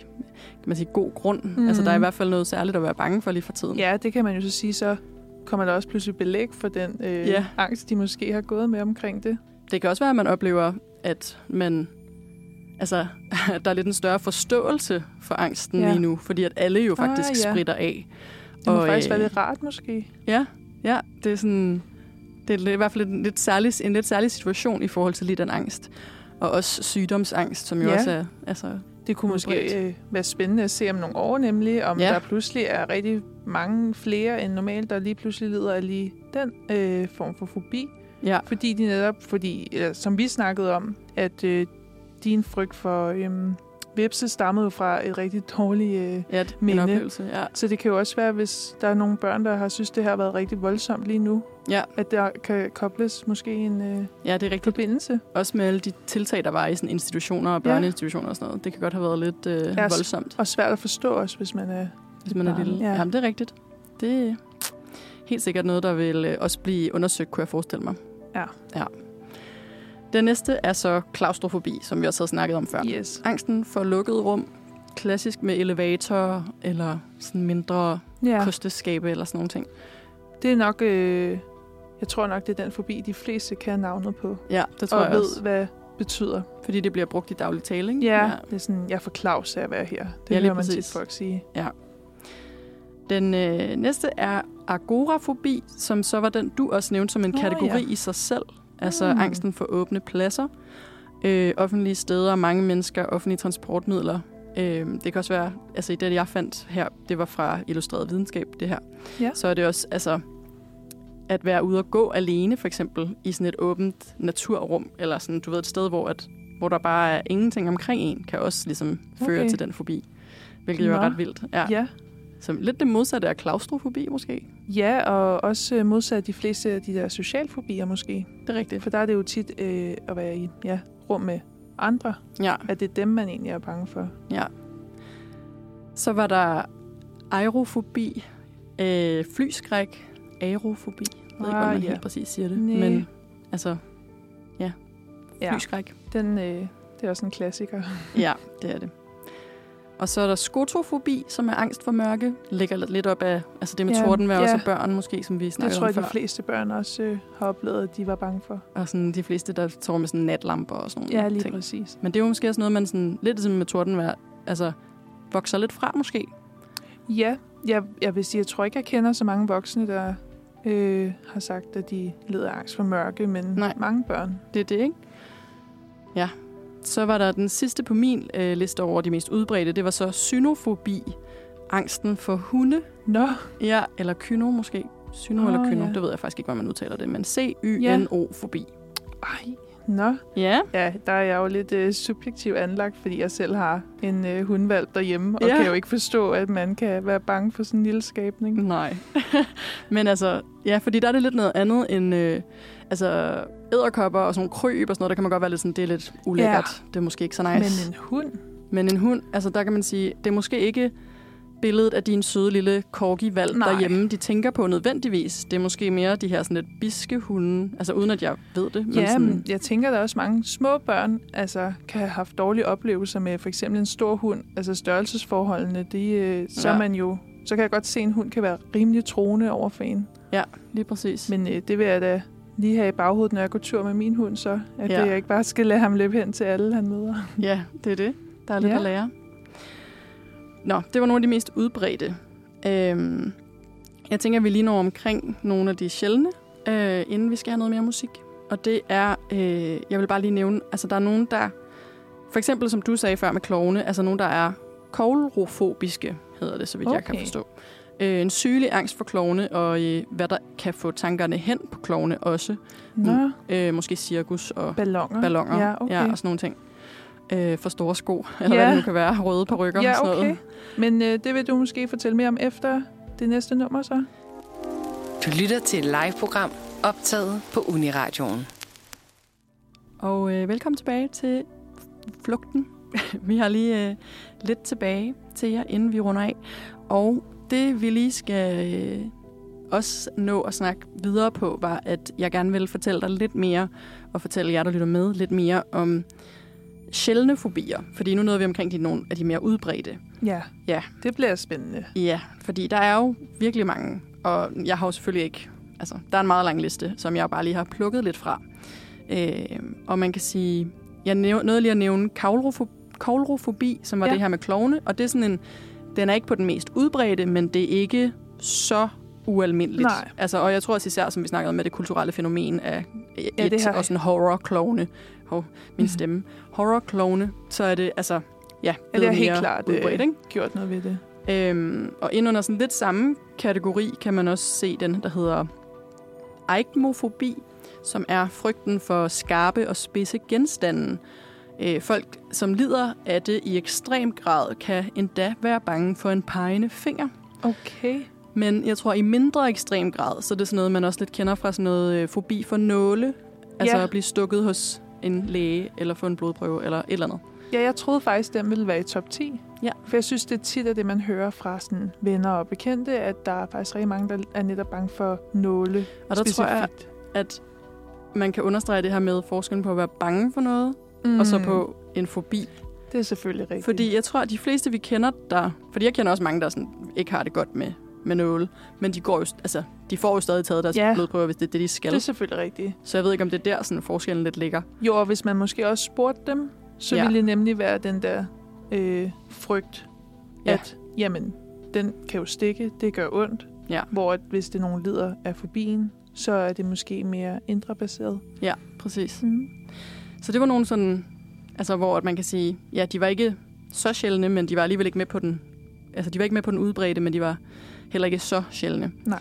man sige, god grund. Mm. Altså, der er i hvert fald noget særligt at være bange for lige for tiden. ja, det kan man jo så sige, så kommer der også pludselig belæg for den øh, Ja. angst, de måske har gået med omkring det. Det kan også være, at man oplever, at man, altså, der er lidt en større forståelse for angsten Ja. lige nu, fordi at alle jo Ah, faktisk ja. spritter af. Det må Og, faktisk øh, være lidt rart, måske. Ja, ja, det er sådan, det er i hvert fald en lidt, særlig, en lidt særlig situation i forhold til lige den angst. Og også sygdomsangst, som jo Ja. også er, altså, Det kunne måske øh, være spændende at se om nogle år, nemlig om Ja. der pludselig er rigtig mange flere end normalt, der lige pludselig lider af lige den øh, form for fobi. ja, Fordi de netop, fordi, øh, som vi snakkede om, at øh, din frygt for øh, vipse stammede jo fra et rigtig dårligt... Øh, ja, det Minde. oplevelse. Ja. så det kan jo også være, hvis der er nogle børn, der har synes, det her har været rigtig voldsomt lige nu, ja, at der kan kobles måske en øh, ja, det er rigtigt. forbindelse. Også med alle de tiltag, der var i sådan institutioner og børneinstitutioner og sådan noget. Det kan godt have været lidt øh, Ja, voldsomt. Og svært at forstå også, hvis man er... hvis man er barn, lille. ja. Ja. Jamen, det er rigtigt. Det er helt sikkert noget, der vil øh, også blive undersøgt, kunne jeg forestille mig. Ja. ja. Den næste er så klaustrofobi, som vi også havde snakket om før. Yes. Angsten for lukkede rum. Klassisk med elevatorer eller sådan mindre Ja. ja. kosteskabe eller sådan nogle ting. Det er nok, øh, jeg tror nok, det er den forbi, de fleste kan navnet på. Ja, det tror og jeg ved, også. hvad betyder. Fordi det bliver brugt i daglig tale, ikke? Ja, det er sådan, jeg får Claus af at være her. Det Ja, ja, hører man tit folk sige. Den øh, næste er agorafobi, som så var den, du også nævnte som en Nå, kategori ja. i sig selv. Altså Mm. angsten for åbne pladser, øh, offentlige steder, mange mennesker, offentlige transportmidler. Øh, det kan også være, altså i det, jeg fandt her, det var fra Illustreret Videnskab, det her. Ja. Så er det også, altså at være ude og gå alene, for eksempel, i sådan et åbent naturrum, eller sådan, du ved, et sted, hvor, at, hvor der bare er ingenting omkring en, kan også ligesom føre Okay. til den fobi. Hvilket jo er ret vildt. Ja. Ja. Så lidt det modsatte af klaustrofobi, måske. ja, og også øh, modsat de fleste af de der socialfobier måske. Det er rigtigt. For der er det jo tit øh, at være i ja, rum med andre, Ja, at det er dem, man egentlig er bange for. ja. Så var der aerofobi, øh, flyskræk, aerofobi. Jeg ved ikke, Ah, hvordan man ja. helt præcis siger det. Næ. Men altså, Ja, flyskræk. den, øh, det er også en klassiker. Ja, det er det. Og så er der skotofobi, som er angst for mørke. Ligger lidt- op af altså det med Ja, tordenvejr og ja. så børn måske, som vi Det snakkede tror om jeg, før. de fleste børn også øh, har oplevet, at de var bange for. Og sådan de fleste, der sover med sådan natlamper og sådan nogle Ja, lige ting. præcis. Men det er jo måske også noget, man sådan, lidt ligesom med tordenvejr, altså vokser lidt fra måske. Ja, jeg, jeg vil sige, jeg tror ikke, jeg kender så mange voksne, der øh, har sagt, at de lider angst for mørke, men. Nej. mange børn. Det er det, ikke? Ja. Så var der den sidste på min øh, liste over de mest udbredte. Det var så synofobi. Angsten for hunde. Nå, Ja, eller kyno måske. Syno Åh, eller kyno. ja. Det ved jeg faktisk ikke, hvordan man udtaler det. Men C-Y-N-O-fobi. ej, nå. Ja. Ja, der er jeg jo lidt øh, subjektiv anlagt, fordi jeg selv har en øh, hundvalg derhjemme, og Ja. kan jo ikke forstå, at man kan være bange for sådan en lille skabning. Nej. Men altså, ja, fordi der er det lidt noget andet end... Øh, altså, æderkopper og sådan nogle kryb og sådan noget, der kan man godt være lidt sådan, det er lidt ulækkert. Ja. Det er måske ikke så nice. Men en hund? Men en hund, altså der kan man sige, det er måske ikke billedet af din søde lille corgi-valg derhjemme, de tænker på nødvendigvis. Det er måske mere de her sådan lidt biske hunde, altså uden at jeg ved det. Men Ja, sådan, men jeg tænker, der er også mange små børn, altså kan have haft dårlige oplevelser med for eksempel en stor hund. Altså størrelsesforholdene, de, øh, så Ja. man jo... Så kan jeg godt se, at en hund kan være rimelig troende over for en. ja, lige præcis. Men, Men øh, det vil jeg da lige have i baghovedet, når jeg går tur med min hund, så at Ja. ja. jeg ikke bare skal lade ham løbe hen til alle, han møder. ja, det er det. Der er lidt Ja. at lære. Nå, det var nogle af de mest udbredte. Øhm, jeg tænker, at vi lige når omkring nogle af de sjældne, øh, inden vi skal have noget mere musik. Og det er, øh, jeg vil bare lige nævne, altså der er nogen, der, for eksempel som du sagde før med klovne, altså nogen, der er koulrofobiske, hedder det, så vidt okay. jeg kan forstå. Øh, en sygelig angst for klovne, og øh, hvad der kan få tankerne hen på klovne også. Nå, Øh, måske cirkus og ballonger. ballonger Ja, okay. ja, og sådan nogle ting. Øh, for store sko, eller Ja. hvad det nu kan være, røde perukker ja og sådan okay. noget. Men øh, det vil du måske fortælle mere om efter det næste nummer, så? Du lytter til et live-program optaget på Uniradioen. Og øh, velkommen tilbage til Flugten. vi har lige øh, lidt tilbage til jer, inden vi runder af. Og det vi lige skal øh, også nå at snakke videre på, var, at jeg gerne vil fortælle dig lidt mere, og fortælle jer, der lytter med, lidt mere om sjældne fobier. Fordi nu nåede vi omkring de, nogle af de mere udbredte. Ja. Ja. Det bliver spændende. Ja, fordi der er jo virkelig mange, og jeg har jo selvfølgelig ikke... Altså, der er en meget lang liste, som jeg bare lige har plukket lidt fra. Øh, og man kan sige... Jeg nåede lige at nævne kaulrofobi, kaulrofobi som var. Ja. det her med klovne, og det er sådan en... Den er ikke på den mest udbredte, men det er ikke så ualmindeligt. Nej. Altså, og jeg tror også især, som vi snakkede om, med det kulturelle fænomen af et, Ja, det her- og sådan horror-klovne. Hov, min Mhm. stemme. Horror-klovne, så er det altså... Ja, Ja, det er helt klart udbredt, øh, ikke? gjort noget ved det. Øhm, og ind under sådan lidt samme kategori kan man også se den, der hedder eikmofobi, som er frygten for skarpe og spidse genstande. Øh, folk, som lider af det i ekstrem grad, kan endda være bange for en pegende finger. Okay. Men jeg tror, i mindre ekstrem grad, så er det sådan noget, man også lidt kender fra sådan noget øh, fobi for nåle. Altså Ja. at blive stukket hos en læge, eller få en blodprøve, eller et eller andet. Ja, jeg troede faktisk, den ville være i top 10. Ja. For jeg synes, det er tit af det, man hører fra sådan venner og bekendte, at der er faktisk rigtig mange, der er netop bange for nåle Og der tror jeg, specifikt. at man kan understrege det her med forskellen på at være bange for noget, mm. og så på en fobi. Det er selvfølgelig rigtigt. Fordi jeg tror, at de fleste, vi kender der... Fordi jeg kender også mange, der sådan, ikke har det godt med, med nåle. Men de, går jo, altså, de får jo stadig taget deres Ja. blodprøver, hvis det er det, de skal. det er selvfølgelig rigtigt. Så jeg ved ikke, om det er der, sådan, forskellen lidt ligger. Jo, og hvis man måske også spurgte dem, så Ja. ville det nemlig være den der øh, frygt, Ja. at jamen, den kan jo stikke, det gør ondt. Ja. Hvor at hvis det er nogen lider af fobien, så er det måske mere indre baseret. Ja, præcis. Mm. Så det var nogle sådan... Altså, hvor man kan sige... Ja, de var ikke så sjældne, men de var alligevel ikke med på den... Altså, de var ikke med på den udbredte, men de var heller ikke så sjældne. Nej.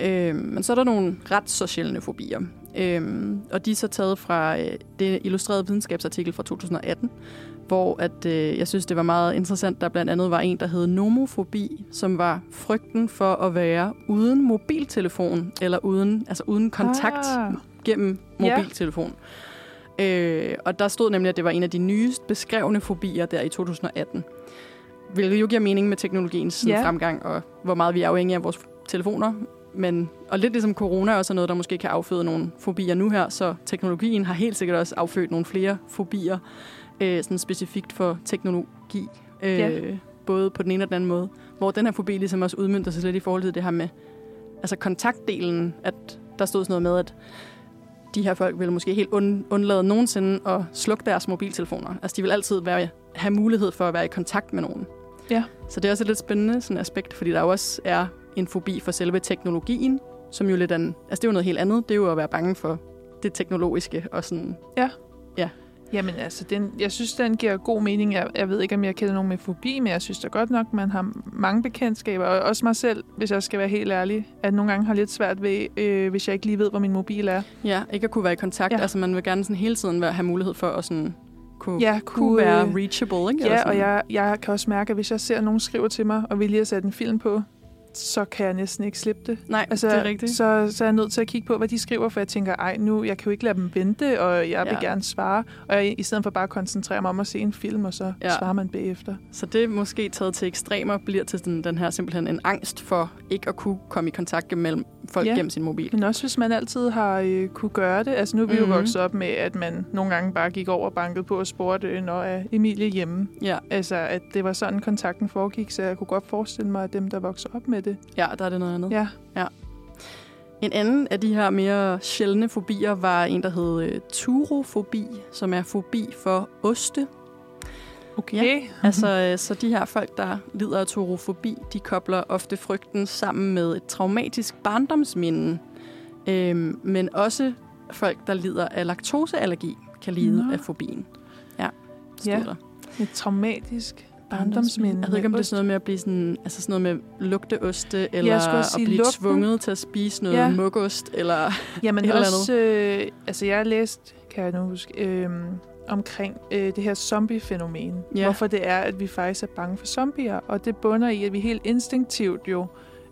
Øhm, men så er der nogle ret så sjældne fobier. Øhm, og de er så taget fra øh, det illustrerede videnskabsartikel fra 2018, hvor at, øh, jeg synes, det var meget interessant. Der blandt andet var en, der hed nomofobi, som var frygten for at være uden mobiltelefon, eller uden, altså uden kontakt Ah. gennem mobiltelefon. Øh, og der stod nemlig, at det var en af de nyest beskrevne fobier der i 2018. hvilket jo giver mening med teknologiens Ja. fremgang, og hvor meget vi er afhængige af vores telefoner. Men, og lidt ligesom corona er også noget, der måske kan afføde nogle fobier nu her, så teknologien har helt sikkert også affødt nogle flere fobier, øh, sådan specifikt for teknologi, øh, Ja. både på den ene og den anden måde. Hvor den her fobi ligesom også udmyndter sig lidt i forhold til det her med altså kontaktdelen, at der stod sådan noget med, at de her folk vil måske helt und- undlade nogensinde at slukke deres mobiltelefoner. Altså de vil altid være, have mulighed for at være i kontakt med nogen. Ja. Så det er også et lidt spændende sådan aspekt, fordi der jo også er en fobi for selve teknologien, som jo lidt er en, altså det er jo noget helt andet. Det er jo at være bange for det teknologiske og sådan. Jamen altså, den, jeg synes, den giver god mening. Jeg, jeg ved ikke, om jeg kender nogen med fobi, men jeg synes da godt nok, man har mange bekendtskaber. Og også mig selv, hvis jeg skal være helt ærlig, at nogle gange har lidt svært ved, øh, hvis jeg ikke lige ved, hvor min mobil er. Ja, ikke at kunne være i kontakt. Ja. Altså man vil gerne sådan hele tiden have mulighed for at sådan kunne, Ja, kunne være øh, reachable, ikke? Ja, og jeg, jeg kan også mærke, at hvis jeg ser, at nogen skriver til mig, og vil lige have sat en film på, så kan jeg næsten ikke slippe det. Nej, Altså, det er rigtigt. Så, så er jeg nødt til at kigge på, hvad de skriver, for jeg tænker, ej, nu, jeg kan jo ikke lade dem vente, og jeg vil Ja. gerne svare. Og jeg, i stedet for bare at koncentrere mig om at se en film, og så Ja. svarer man bagefter. Så det måske taget til ekstremer bliver til den, den her simpelthen en angst for ikke at kunne komme i kontakt mellem folk Ja. gennem sin mobil. Men også hvis man altid har øh, kunne gøre det. Altså nu er vi mm-hmm. Mhm. jo vokset op med, at man nogle gange bare gik over og bankede på og spurgte, når er Emilie hjemme? Ja, Altså at det var sådan, kontakten foregik, så jeg kunne godt forestille mig, at dem, der voksede op med det. Ja, der er det noget andet. Ja, En anden af de her mere sjældne fobier var en, der hed øh, turofobi, som er fobi for oste. okay. Altså, øh, så de her folk, der lider af turofobi, de kobler ofte frygten sammen med et traumatisk barndomsminde. Øhm, men også folk, der lider af laktoseallergi, kan lide Nå. af fobien. Ja, Ja. der. Et traumatisk barndomsminde. Jeg ved ikke, om det er sådan noget med at blive sådan, altså sådan noget med lugteoste, eller skulle at også blive lugten. tvunget til at spise noget Ja. mugost, eller... Jamen et eller også, øh, altså jeg har læst, kan jeg nu huske, øh, omkring øh, det her zombie-fænomen. Ja. Hvorfor det er, at vi faktisk er bange for zombier. Og det bunder i, at vi helt instinktivt jo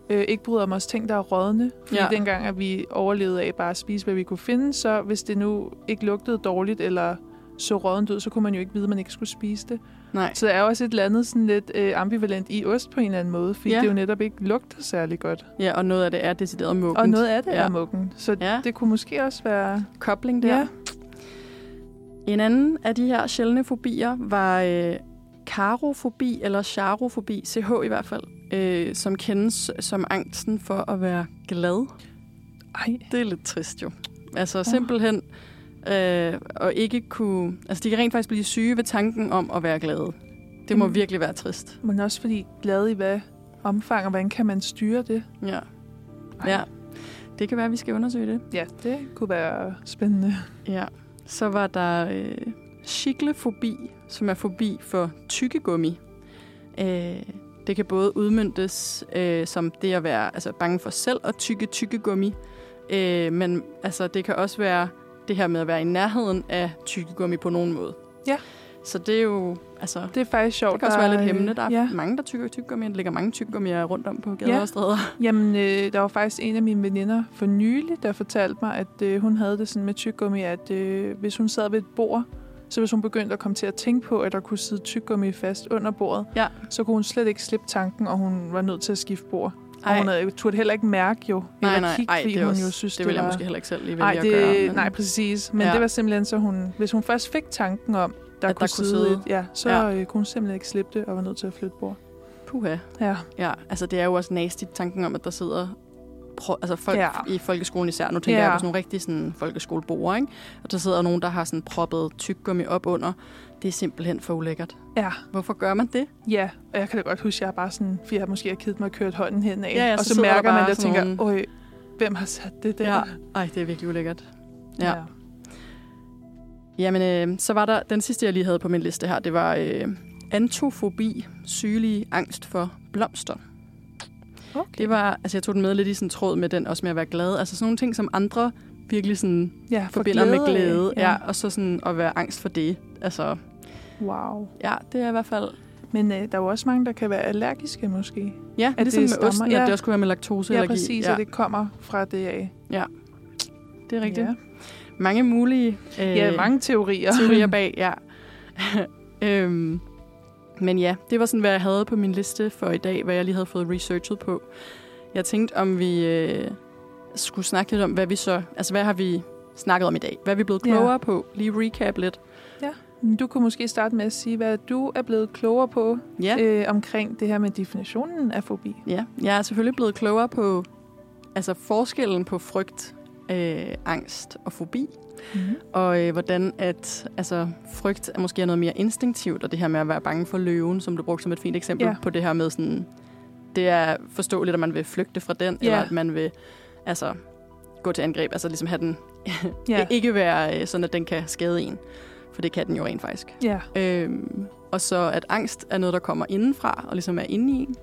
øh, ikke bryder om os ting, der er rådne. Fordi Ja. ja. dengang, at vi overlevede af bare at spise, hvad vi kunne finde, så hvis det nu ikke lugtede dårligt, eller så rådent ud, så kunne man jo ikke vide, at man ikke skulle spise det. Nej. Så der er også et eller andet sådan lidt øh, ambivalent i ost på en eller anden måde, fordi Ja. det jo netop ikke lugter særlig godt. Ja, og noget af det er decideret muggent. Og noget af det Ja. er muggen. Så Ja. det kunne måske også være... Kobling der. Ja. En anden af de her sjældne fobier var øh, karofobi, eller charofobi, CH i hvert fald, øh, som kendes som angsten for at være glad. Ej, Det er lidt trist jo. Altså simpelthen øh, at ikke kunne... Altså de kan rent faktisk blive syge ved tanken om at være glade. Det må Jamen. virkelig være trist. men også fordi glad i hvad omfang, og hvordan kan man styre det? Ja. Ej. ja. Det kan være, at vi skal undersøge det. Ja, det kunne være spændende. Ja. Så var der øh, chiklefobi, som er fobi for tykkegummi. Øh, det kan både udmyndtes øh, som det at være altså, bange for selv at tykke tykkegummi, øh, men altså, det kan også være det her med at være i nærheden af tykkegummi på nogen måde. Ja. Så det er jo, altså, Det er faktisk sjovt. det kan også være lidt hæmmende. Der er ja. mange, der tykker tykkegummi. Der ligger mange tykkegummier rundt om på gader Ja. og stræder. Jamen, øh, der var faktisk en af mine veninder for nylig, der fortalte mig, at øh, hun havde det sådan med tyggegummi, at øh, hvis hun sad ved et bord, så hvis hun begyndte at komme til at tænke på, at der kunne sidde tyggegummi fast under bordet, Ja. så kunne hun slet ikke slippe tanken, og hun var nødt til at skifte bord. Og Ej. hun havde, turde heller ikke mærke jo, Nej, eller nej, kigge, ej, fordi det, hun også, jo synes, det vil jeg var... måske heller ikke selv lige vælge at det, gøre. men- nej, præcis. Men Ja. det var simpelthen så, hun, hvis hun først fik tanken om, der, At kunne, der kunne sidde, sidde- Et, ja, så Ja. Øh, kunne hun simpelthen ikke slippe det, og var nødt til at flytte bord. Puha. Ja, Ja, altså det er jo også nasty tanken om, at der sidder pro- altså folk ja. I folkeskolen især. Nu tænker ja. Jeg på sådan nogle rigtige sådan, folkeskolebord, ikke? Og der sidder nogen, der har sådan proppet tyggegummi op under. Det er simpelthen for ulækkert. ja, Hvorfor gør man det? ja. Og jeg kan da godt huske, at jeg er bare sådan, fordi jeg måske har kedet mig og kørt hånden hen af. Ja, ja, og så så, mærker man det og tænker, nogle- øj, hvem har sat det der? Ja. Ej, det er virkelig ulækkert. Ja. Jamen, øh, så var der den sidste, jeg lige havde på min liste her. Det var øh, antofobi, sygelig angst for blomster. Okay. Det var, altså jeg tog den med lidt i sådan tråd med den, også med at være glad. Altså sådan nogle ting, som andre virkelig sådan ja, for forbinder med af. glæde. Ja. ja. og så sådan at være angst for det. Altså, Wow. ja, det er i hvert fald... Men øh, der er jo også mange, der kan være allergiske måske. Ja, At ligesom det med osten, ja. at det også kunne være med laktoseallergi. Ja, præcis, ja, og det kommer fra det af. det er rigtigt. Ja, Mange mulige øh, ja mange teorier. teorier bag, ja. øhm, Men ja, det var sådan, hvad jeg havde på min liste for i dag, hvad jeg lige havde fået researchet på. Jeg tænkte, om vi øh, skulle snakke lidt om, hvad vi så... Altså, hvad har vi snakket om i dag? Hvad er vi blevet klogere Ja. på? Lige recap lidt. Du kunne måske starte med at sige, hvad du er blevet klogere på Ja. øh, omkring det her med definitionen af fobi. Ja, jeg er selvfølgelig blevet klogere på altså forskellen på frygt, øh, angst og fobi, Mm-hmm. og øh, hvordan at altså, frygt er måske noget mere instinktivt, og det her med at være bange for løven, som du brugte som et fint eksempel Ja. på det her med sådan, det er forståeligt, at man vil flygte fra den, Ja. eller at man vil altså, gå til angreb, altså ligesom have den, Ja. ikke være øh, sådan, at den kan skade en, for det kan den jo rent faktisk. ja. Øhm, og så at angst er noget, der kommer indenfra og ligesom er inde i en.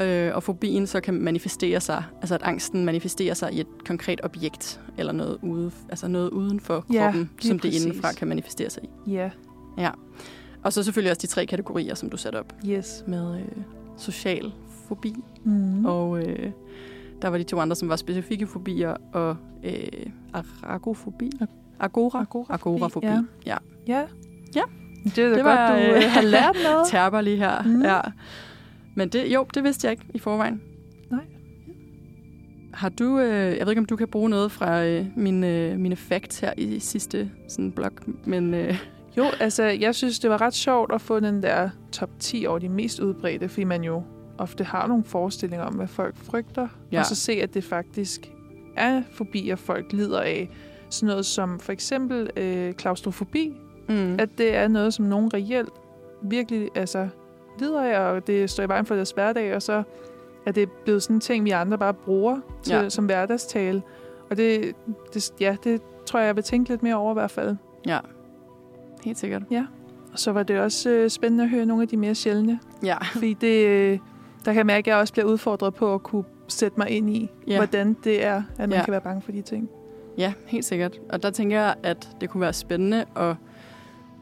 Øh, og fobien så kan manifestere sig, altså at angsten manifesterer sig i et konkret objekt, eller noget, ude, altså noget uden for Ja, kroppen, som det præcis. indenfra kan manifestere sig i. Ja. Og så selvfølgelig også de tre kategorier, som du satte op Yes. med øh, social fobi, Mm. og øh, der var de to andre, som var specifikke fobier, og øh, aragofobi. Agora. Agorafobi, Agorafobi. ja. ja. Ja. Ja. Det er Det var, godt, du øh, øh, har lært noget. terper lige her. Mm. Mm. Ja. Men det, jo, det vidste jeg ikke i forvejen. Nej. Har du, øh, jeg ved ikke, om du kan bruge noget fra øh, mine, mine facts her i sidste sådan blog, men øh, Jo, altså, jeg synes, det var ret sjovt at få den der top 10 over de mest udbredte, fordi man jo ofte har nogle forestillinger om, hvad folk frygter, Ja. og så se, at det faktisk er fobier, folk lider af. Sådan noget som for eksempel øh, klaustrofobi, mm, at det er noget, som nogen reelt virkelig altså, lider af, og det står i vejen for deres hverdag, og så er det blevet sådan en ting, vi andre bare bruger til, Ja. som hverdagstale. Og det, det, ja, det tror jeg, jeg vil tænke lidt mere over i hvert fald. ja, helt sikkert. Og så var det også øh, spændende at høre nogle af de mere sjældne. Ja, Fordi det, øh, der kan jeg mærke, at jeg også bliver udfordret på at kunne sætte mig ind i, Ja. hvordan det er, at man Ja. kan være bange for de ting. Ja, helt sikkert. Og der tænker jeg, at det kunne være spændende at,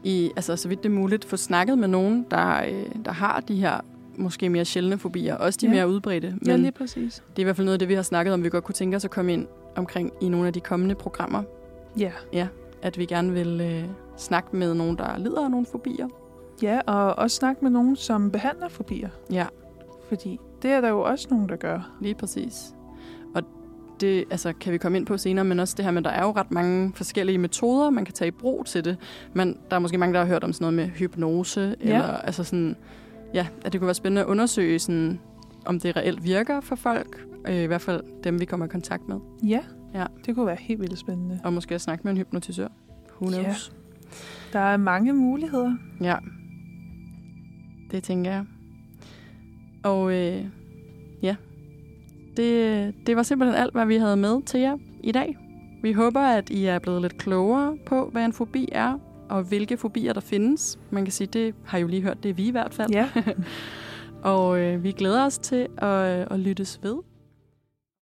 i, altså, så vidt det er muligt, få snakket med nogen, der, øh, der har de her måske mere sjældne fobier, også de Ja. mere udbredte. Men Ja, lige præcis. det er i hvert fald noget af det, vi har snakket om, vi godt kunne tænke os at komme ind omkring i nogle af de kommende programmer. Ja. at vi gerne vil øh, snakke med nogen, der lider af nogle fobier. ja, og også snakke med nogen, som behandler fobier. Ja, Fordi det er der jo også nogen, der gør. lige præcis. Det altså, kan vi komme ind på senere, men også det her med, at der er jo ret mange forskellige metoder, man kan tage i brug til det. Men der er måske mange, der har hørt om sådan noget med hypnose, Ja. eller altså sådan, ja, at det kunne være spændende at undersøge, sådan, om det reelt virker for folk. Øh, I hvert fald dem, vi kommer i kontakt med. Ja, Ja. det kunne være helt vildt spændende. Og måske at snakke med en hypnotisør. Who Ja. knows? Der er mange muligheder. Ja, det tænker jeg. Og øh, ja, det, det var simpelthen alt, hvad vi havde med til jer i dag. Vi håber, at I er blevet lidt klogere på, hvad en fobi er, og hvilke fobier der findes. Man kan sige, det har I jo lige hørt, det er vi i hvert fald. Ja, Og øh, vi glæder os til at, at lyttes ved